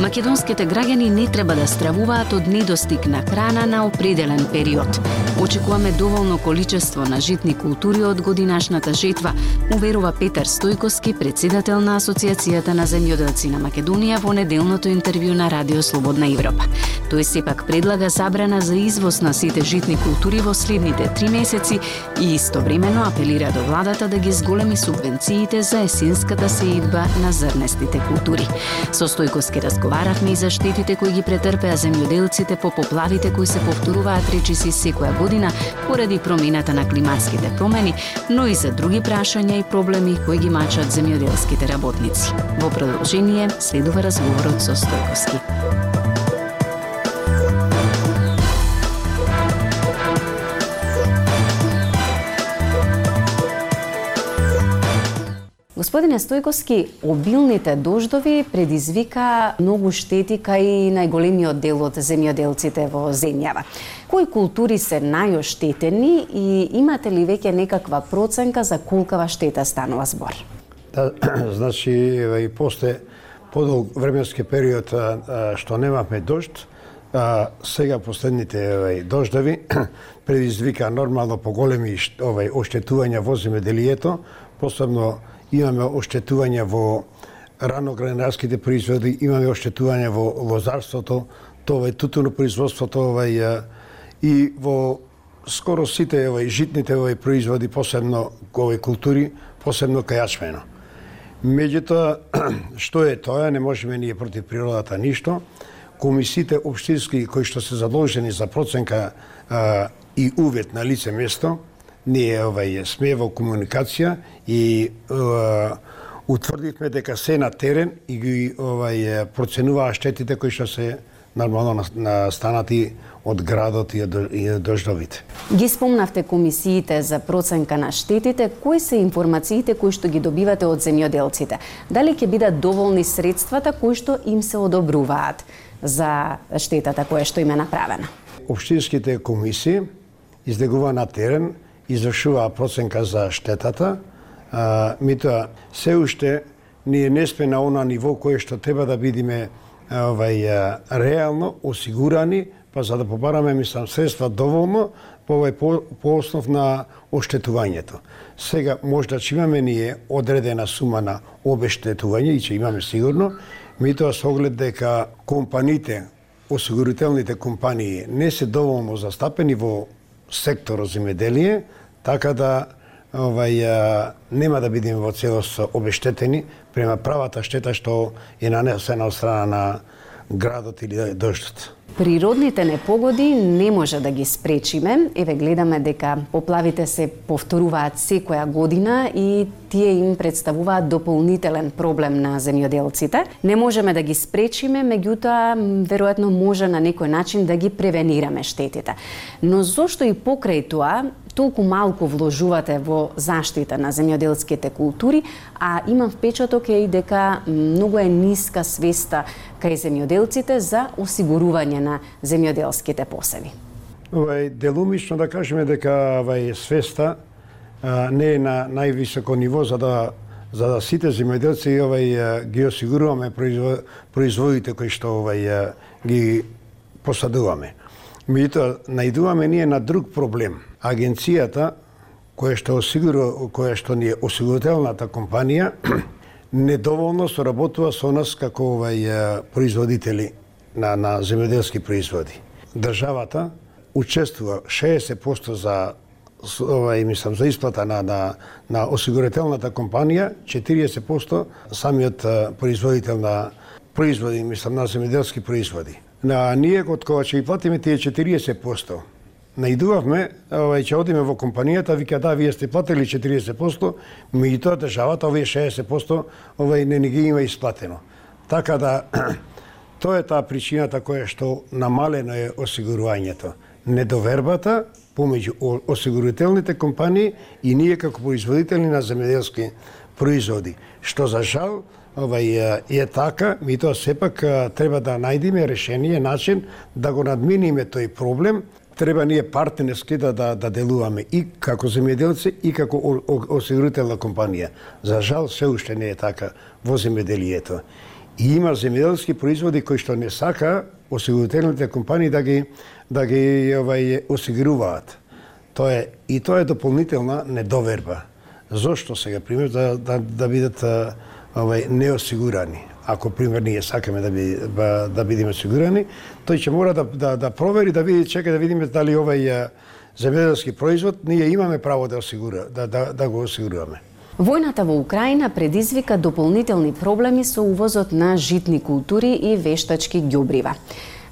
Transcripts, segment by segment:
Македонските граѓани не треба да стравуваат од недостиг на храна на определен период. Очекуваме доволно количество на житни култури од годинашната жетва, уверува Петар Стојковски, председател на Асоциацијата на земјоделци на Македонија во неделното интервју на Радио Слободна Европа. Тој сепак предлага забрана за извоз на сите житни култури во следните три месеци и истовремено апелира до владата да ги зголеми субвенциите за есенската сеидба на зрнестите култури. Со Стојковски разговаравме и за штетите кои ги претрпеа земјоделците по поплавите кои се повторуваат речиси секоја година поради промената на климатските промени, но и за други прашања и проблеми кои ги мачат земјоделските работници. Во продолжение следува разговорот со Стојковски. Господине Стојковски, обилните дождови предизвика многу штети кај најголемиот дел од земјоделците во земјава. Кои култури се најоштетени и имате ли веќе некаква проценка за колкава штета станува збор? Да, значи, и после подолг временски период што немавме дожд, а, сега последните дождови предизвика нормално поголеми овај оштетувања во земјоделието, посебно имаме оштетување во раногранарските производи, имаме оштетување во лозарството, тоа е тутуно производството, овај, и во скоро сите овај, житните овај производи, посебно овој култури, посебно кајачмено. Меѓутоа, што е тоа, не можеме ние против природата ништо. Комисиите општински кои што се задолжени за проценка а, и увет на лице место, ние овај сме во комуникација и утврдивме дека се на терен и ги овај проценуваа штетите кои што се нормално настанати од градот и од дождовите. Ги спомнавте комисиите за проценка на штетите, кои се информациите кои што ги добивате од земјоделците? Дали ќе бидат доволни средствата кои што им се одобруваат за штетата која што им е направена? Обштинските комисии излегува на терен извршуваа проценка за штетата, а, митоа се уште ние не сме на она ниво кое што треба да бидиме овај реално осигурани, па за да побараме мислам средства доволно по овај по, по основ на оштетувањето. Сега можда ќе имаме ние одредена сума на обештетување и ќе имаме сигурно, митоа со оглед дека компаниите, осигурителните компании не се доволно застапени во секторот земјоделие, така да овај нема да бидеме во целост обештетени према правата штета што е нанесена од страна на градот или дождот. Природните непогоди не може да ги спречиме. Еве гледаме дека поплавите се повторуваат секоја година и тие им представуваат дополнителен проблем на земјоделците. Не можеме да ги спречиме, меѓутоа веројатно може на некој начин да ги превенираме штетите. Но зошто и покрај тоа толку малку вложувате во заштита на земјоделските култури, а имам впечаток е и дека многу е ниска свеста кај земјоделците за осигурување на земјоделските посеви. Овај делумично да кажеме дека овај свеста а, не е на највисоко ниво за да за да сите земјоделци овај ги осигуруваме производите кои што овај ги посадуваме. Меѓутоа најдуваме ние на друг проблем. Агенцијата која што осигурува која што ни е осигурителната компанија недоволно соработува со нас како овај производители на, на земјоделски производи. Државата учествува 60% за овај мислам за исплата на на на осигурителната компанија, 40% самиот производител на производи, мислам на земјоделски производи. На ние од кога ќе ги платиме тие 40%, наидувавме, овај ќе одиме во компанијата, вика да, вие сте платили 40%, меѓутоа државата овие 60% овај не ни ги има исплатено. Така да Тоа е таа причината која што намалено е осигурувањето. Недовербата помеѓу осигурителните компании и ние како производители на земјоделски производи. Што за жал овај е така, ми тоа сепак треба да најдиме решение, начин да го надминиме тој проблем. Треба ние партнерски да, да, да делуваме и како земјоделци и како осигурителна компанија. За жал се уште не е така во земјоделието. И има земјоделски производи кои што не сака осигурителните компании да ги да ги овај осигуруваат. Тоа е и тоа е дополнителна недоверба. Зошто сега пример да да, да бидат овај неосигурани. Ако пример ние сакаме да би да, да бидеме осигурани, тој ќе мора да, да, да провери, да види, чека да видиме дали овај земјоделски производ ние имаме право да осигура, да, да, да го осигуруваме. Војната во Украина предизвика дополнителни проблеми со увозот на житни култури и вештачки ѓубрива.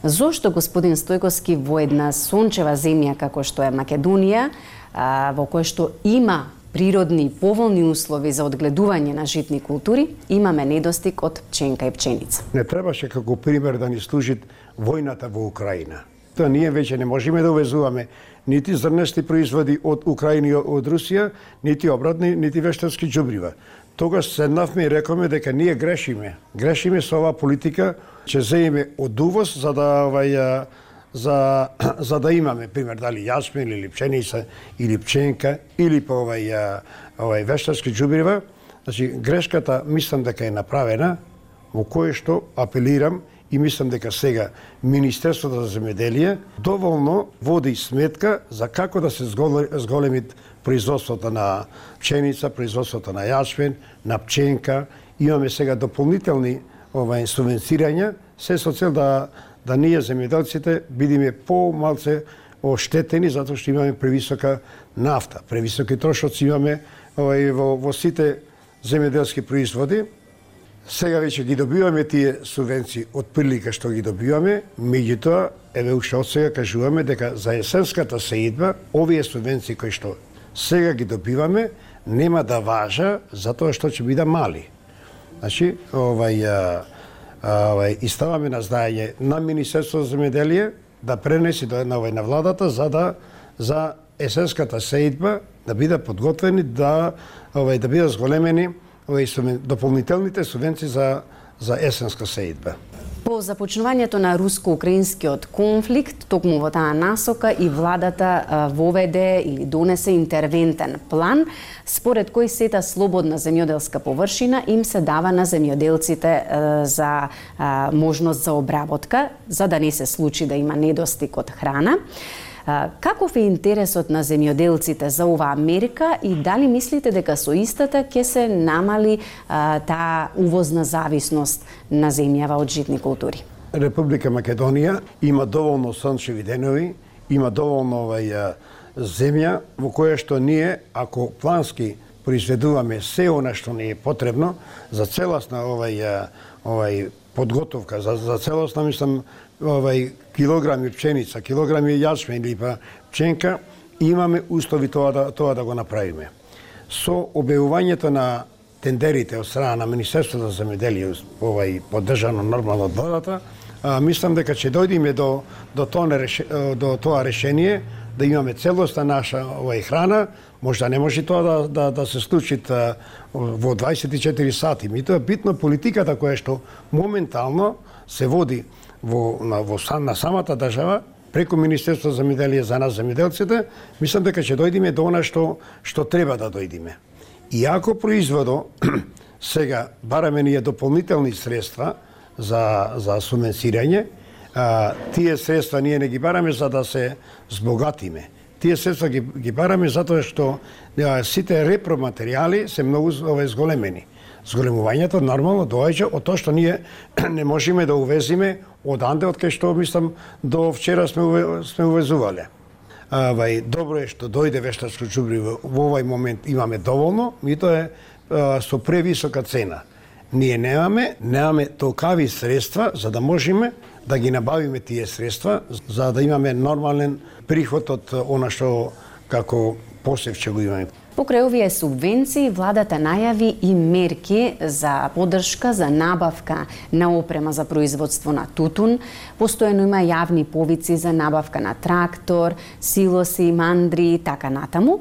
Зошто господин Стојковски во една сончева земја како што е Македонија, во која што има природни и поволни услови за одгледување на житни култури, имаме недостиг од пченка и пченица. Не требаше како пример да ни служи војната во Украина. Та ние веќе не можеме да увезуваме нити зрнести производи од Украина и од Русија, нити обратни, нити вештарски џубрива. Тогаш седнавме и рековме дека ние грешиме. Грешиме со оваа политика, че земеме од увоз за да овај за, за да имаме, пример, дали јасмин или пченица, или пченка, или по овај, овај вештарски џубрива. Значи, грешката мислам дека е направена, во кое што апелирам и мислам дека сега Министерството за земеделие доволно води сметка за како да се зголемит производството на пченица, производството на јашвен, на пченка. Имаме сега дополнителни ова субвенцирања, се со цел да да ние земјоделците бидиме помалце оштетени затоа што имаме превисока нафта, превисоки трошоци имаме овај, во, во сите земјоделски производи. Сега веќе ги добиваме тие субвенции од прилика што ги добиваме, меѓутоа, еве уште од сега кажуваме дека за есенската сеидба, овие субвенции кои што сега ги добиваме, нема да важа затоа што ќе биде мали. Значи, овај, овај, и ставаме на знаење на Министерството за земјоделие да пренеси до една овај на владата за да за есенската сеидба да бидат подготвени да овај да бидат зголемени Овие дополнителните субвенции за за есенска сеидба. По започнувањето на руско-украинскиот конфликт, токму во таа насока и владата воведе или донесе интервентен план, според кој сета слободна земјоделска површина им се дава на земјоделците за можност за обработка, за да не се случи да има недостиг од храна. Каков е интересот на земјоделците за оваа мерка и дали мислите дека со истата ќе се намали таа увозна зависност на земјава од житни култури? Република Македонија има доволно сончеви денови, има доволно овај земја во која што ние, ако плански произведуваме се она што не е потребно за целосна овај овај подготовка за, за целосна мислам овај килограми пченица, килограми јасмин или па пченка, имаме услови тоа да, тоа да го направиме. Со објавувањето на тендерите од страна на Министерството за земјоделие, овај поддржано нормално од владата, мислам дека ќе дојдеме до до тоа до тоа решение да имаме целоста наша овај храна, можда не може тоа да, да, да се случи во 24 сати. Ми тоа е битно политиката која што моментално се води во, на, во, на самата држава, преку Министерство за земјоделие за нас земјоделците, мислам дека ќе дојдиме до она што што треба да дојдиме. И ако производо сега бараме ние дополнителни средства за за субвенцирање, а, тие средства ние не ги бараме за да се збогатиме. Тие средства ги, ги бараме затоа што а, сите репроматеријали се многу ове зголемени. Зголемувањето нормално доаѓа од тоа што ние не можеме да увезиме од анде од кај што мислам до вчера сме уве, сме увезувале. Авај добро е што дојде вештачко џубриво во овај момент имаме доволно, и тоа е а, со превисока цена. Ние немаме, немаме толкави средства за да можеме да ги набавиме тие средства за да имаме нормален приход од она што како посев ќе го имаме. Покрај овие субвенции, владата најави и мерки за поддршка за набавка на опрема за производство на тутун. Постојано има јавни повици за набавка на трактор, силоси, мандри и така натаму.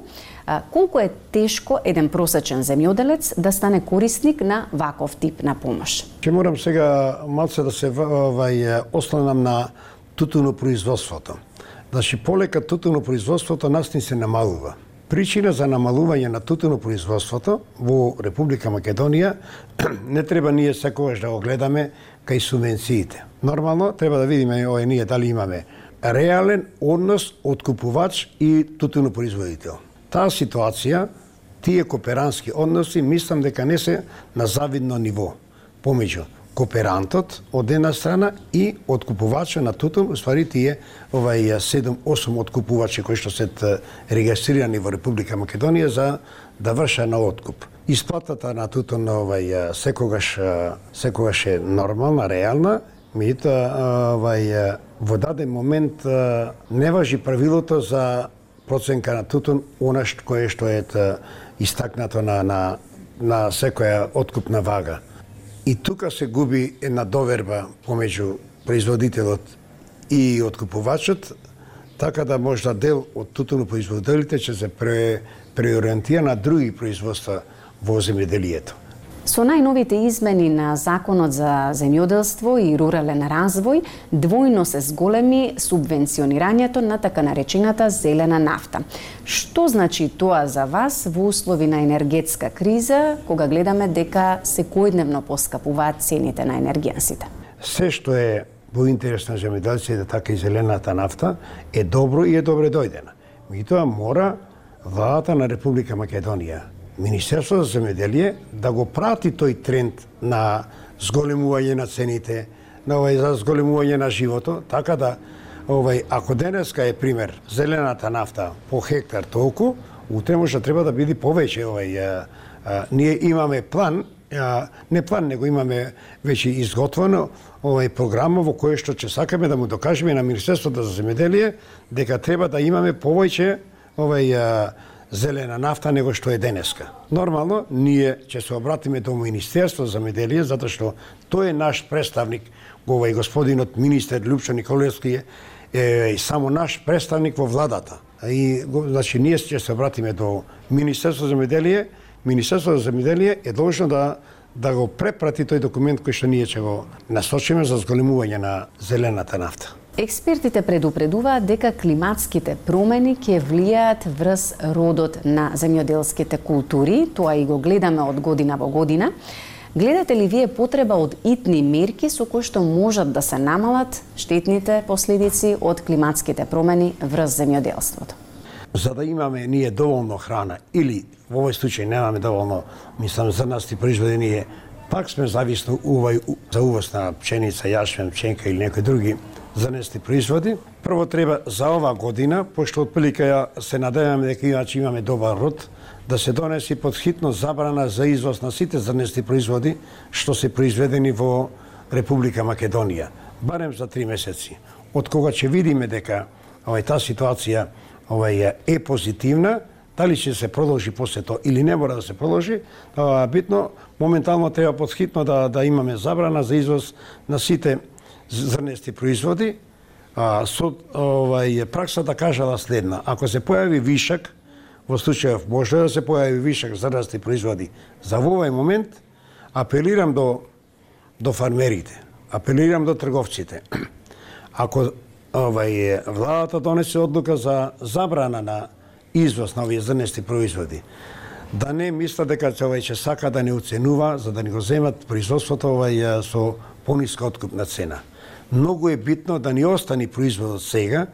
колку е тешко еден просечен земјоделец да стане корисник на ваков тип на помош? Ќе морам сега малце да се овај осланам на тутуно производството. Значи полека тутуно производството нас ни се намалува. Причина за намалување на тутуно производството во Република Македонија не треба ние секогаш да го гледаме кај субвенциите. Нормално треба да видиме ој ние дали имаме реален однос од купувач и тутуно производител. Таа ситуација, тие кооперански односи, мислам дека не се на завидно ниво помеѓу кооперантот од една страна и откупувачот на тутун, уствари тие овај 7-8 откупувачи кои што се регистрирани во Република Македонија за да врша на откуп. Исплатата на тутун овај секогаш секогаш е нормална, реална, меѓутоа овај во даден момент не важи правилото за проценка на тутун, она што кое што е истакнато на на на секоја откупна вага. И тука се губи една доверба помеѓу производителот и откупувачот, така да можда дел од тутуно производителите ќе се пре, преориентира на други производства во земјоделието. Со најновите измени на Законот за земјоделство и рурален развој, двојно се зголеми субвенционирањето на така наречената зелена нафта. Што значи тоа за вас во услови на енергетска криза, кога гледаме дека секојдневно поскапуваат цените на енергијансите? Се што е во интерес на земјоделците, да така и зелената нафта, е добро и е добре дојдена. Меѓутоа мора владата на Република Македонија Министерството за земјоделие да го прати тој тренд на зголемување на цените, на овај за зголемување на живото, така да овај ако денеска е пример зелената нафта по хектар толку, утре може треба да биде повеќе овај а, а, ние имаме план а, не план, него имаме веќе изготвено овај програма во кој што ќе сакаме да му докажеме на Министерството за земјоделие дека треба да имаме повеќе овај а, зелена нафта него што е денеска. Нормално, ние ќе се обратиме до Министерство за меделие, затоа што тој е наш представник, ова и господинот министер Лјупчо Николевски е, е само наш представник во владата. И значи ние ќе се обратиме до Министерство за меделие, Министерство за меделие е должно да да го препрати тој документ кој што ние ќе го насочиме за зголемување на зелената нафта. Експертите предупредуваат дека климатските промени ќе влијаат врз родот на земјоделските култури, тоа и го гледаме од година во година. Гледате ли вие потреба од итни мерки со кои што можат да се намалат штетните последици од климатските промени врз земјоделството? За да имаме ние доволно храна или во овој случај немаме доволно, мислам, за нас и произведение, пак сме зависни увај, за увоз на пченица, јашмен, пченка или некои други занести производи. Прво треба за ова година, пошто отприлика ја се надеваме дека иначе имаме добар род, да се донеси под хитно забрана за извоз на сите занести производи што се произведени во Република Македонија, барем за три месеци. Од кога ќе видиме дека овај таа ситуација овај е позитивна, дали ќе се продолжи после тоа или не мора да се продолжи, тоа битно моментално треба подхитно да да имаме забрана за извоз на сите зрнести производи, а, суд овај праксата да кажала следна: ако се појави вишак, во случајов може да се појави вишак зрнести производи, за во овај момент апелирам до до фармерите, апелирам до трговците. Ако овај владата донесе одлука за забрана на извоз на овие зрнести производи, да не мисла дека овај ќе сака да не оценува за да не го земат производството овај со пониска откупна цена. Многу е битно да ни остани производот сега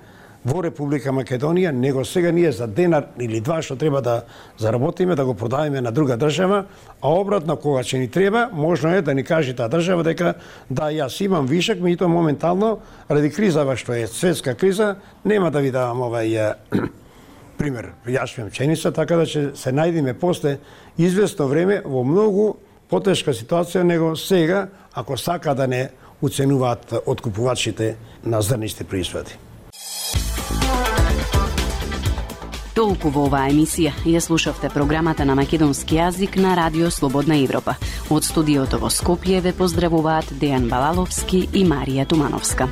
во Република Македонија, него сега ние за денар или два што треба да заработиме, да го продаваме на друга држава, а обратно кога ќе ни треба, можно е да ни каже таа држава дека да јас имам вишак, меѓутоа моментално ради кризава што е светска криза, нема да ви давам овај пример, јашвам пченица, така да ќе се најдеме после известно време во многу потешка ситуација него сега, ако сака да не уценуваат откупувачите на зрниште производи. Толку во оваа емисија ја слушавте програмата на македонски јазик на Радио Слободна Европа. Од студиото во Скопје ве поздравуваат Дејан Балаловски и Марија Тумановска.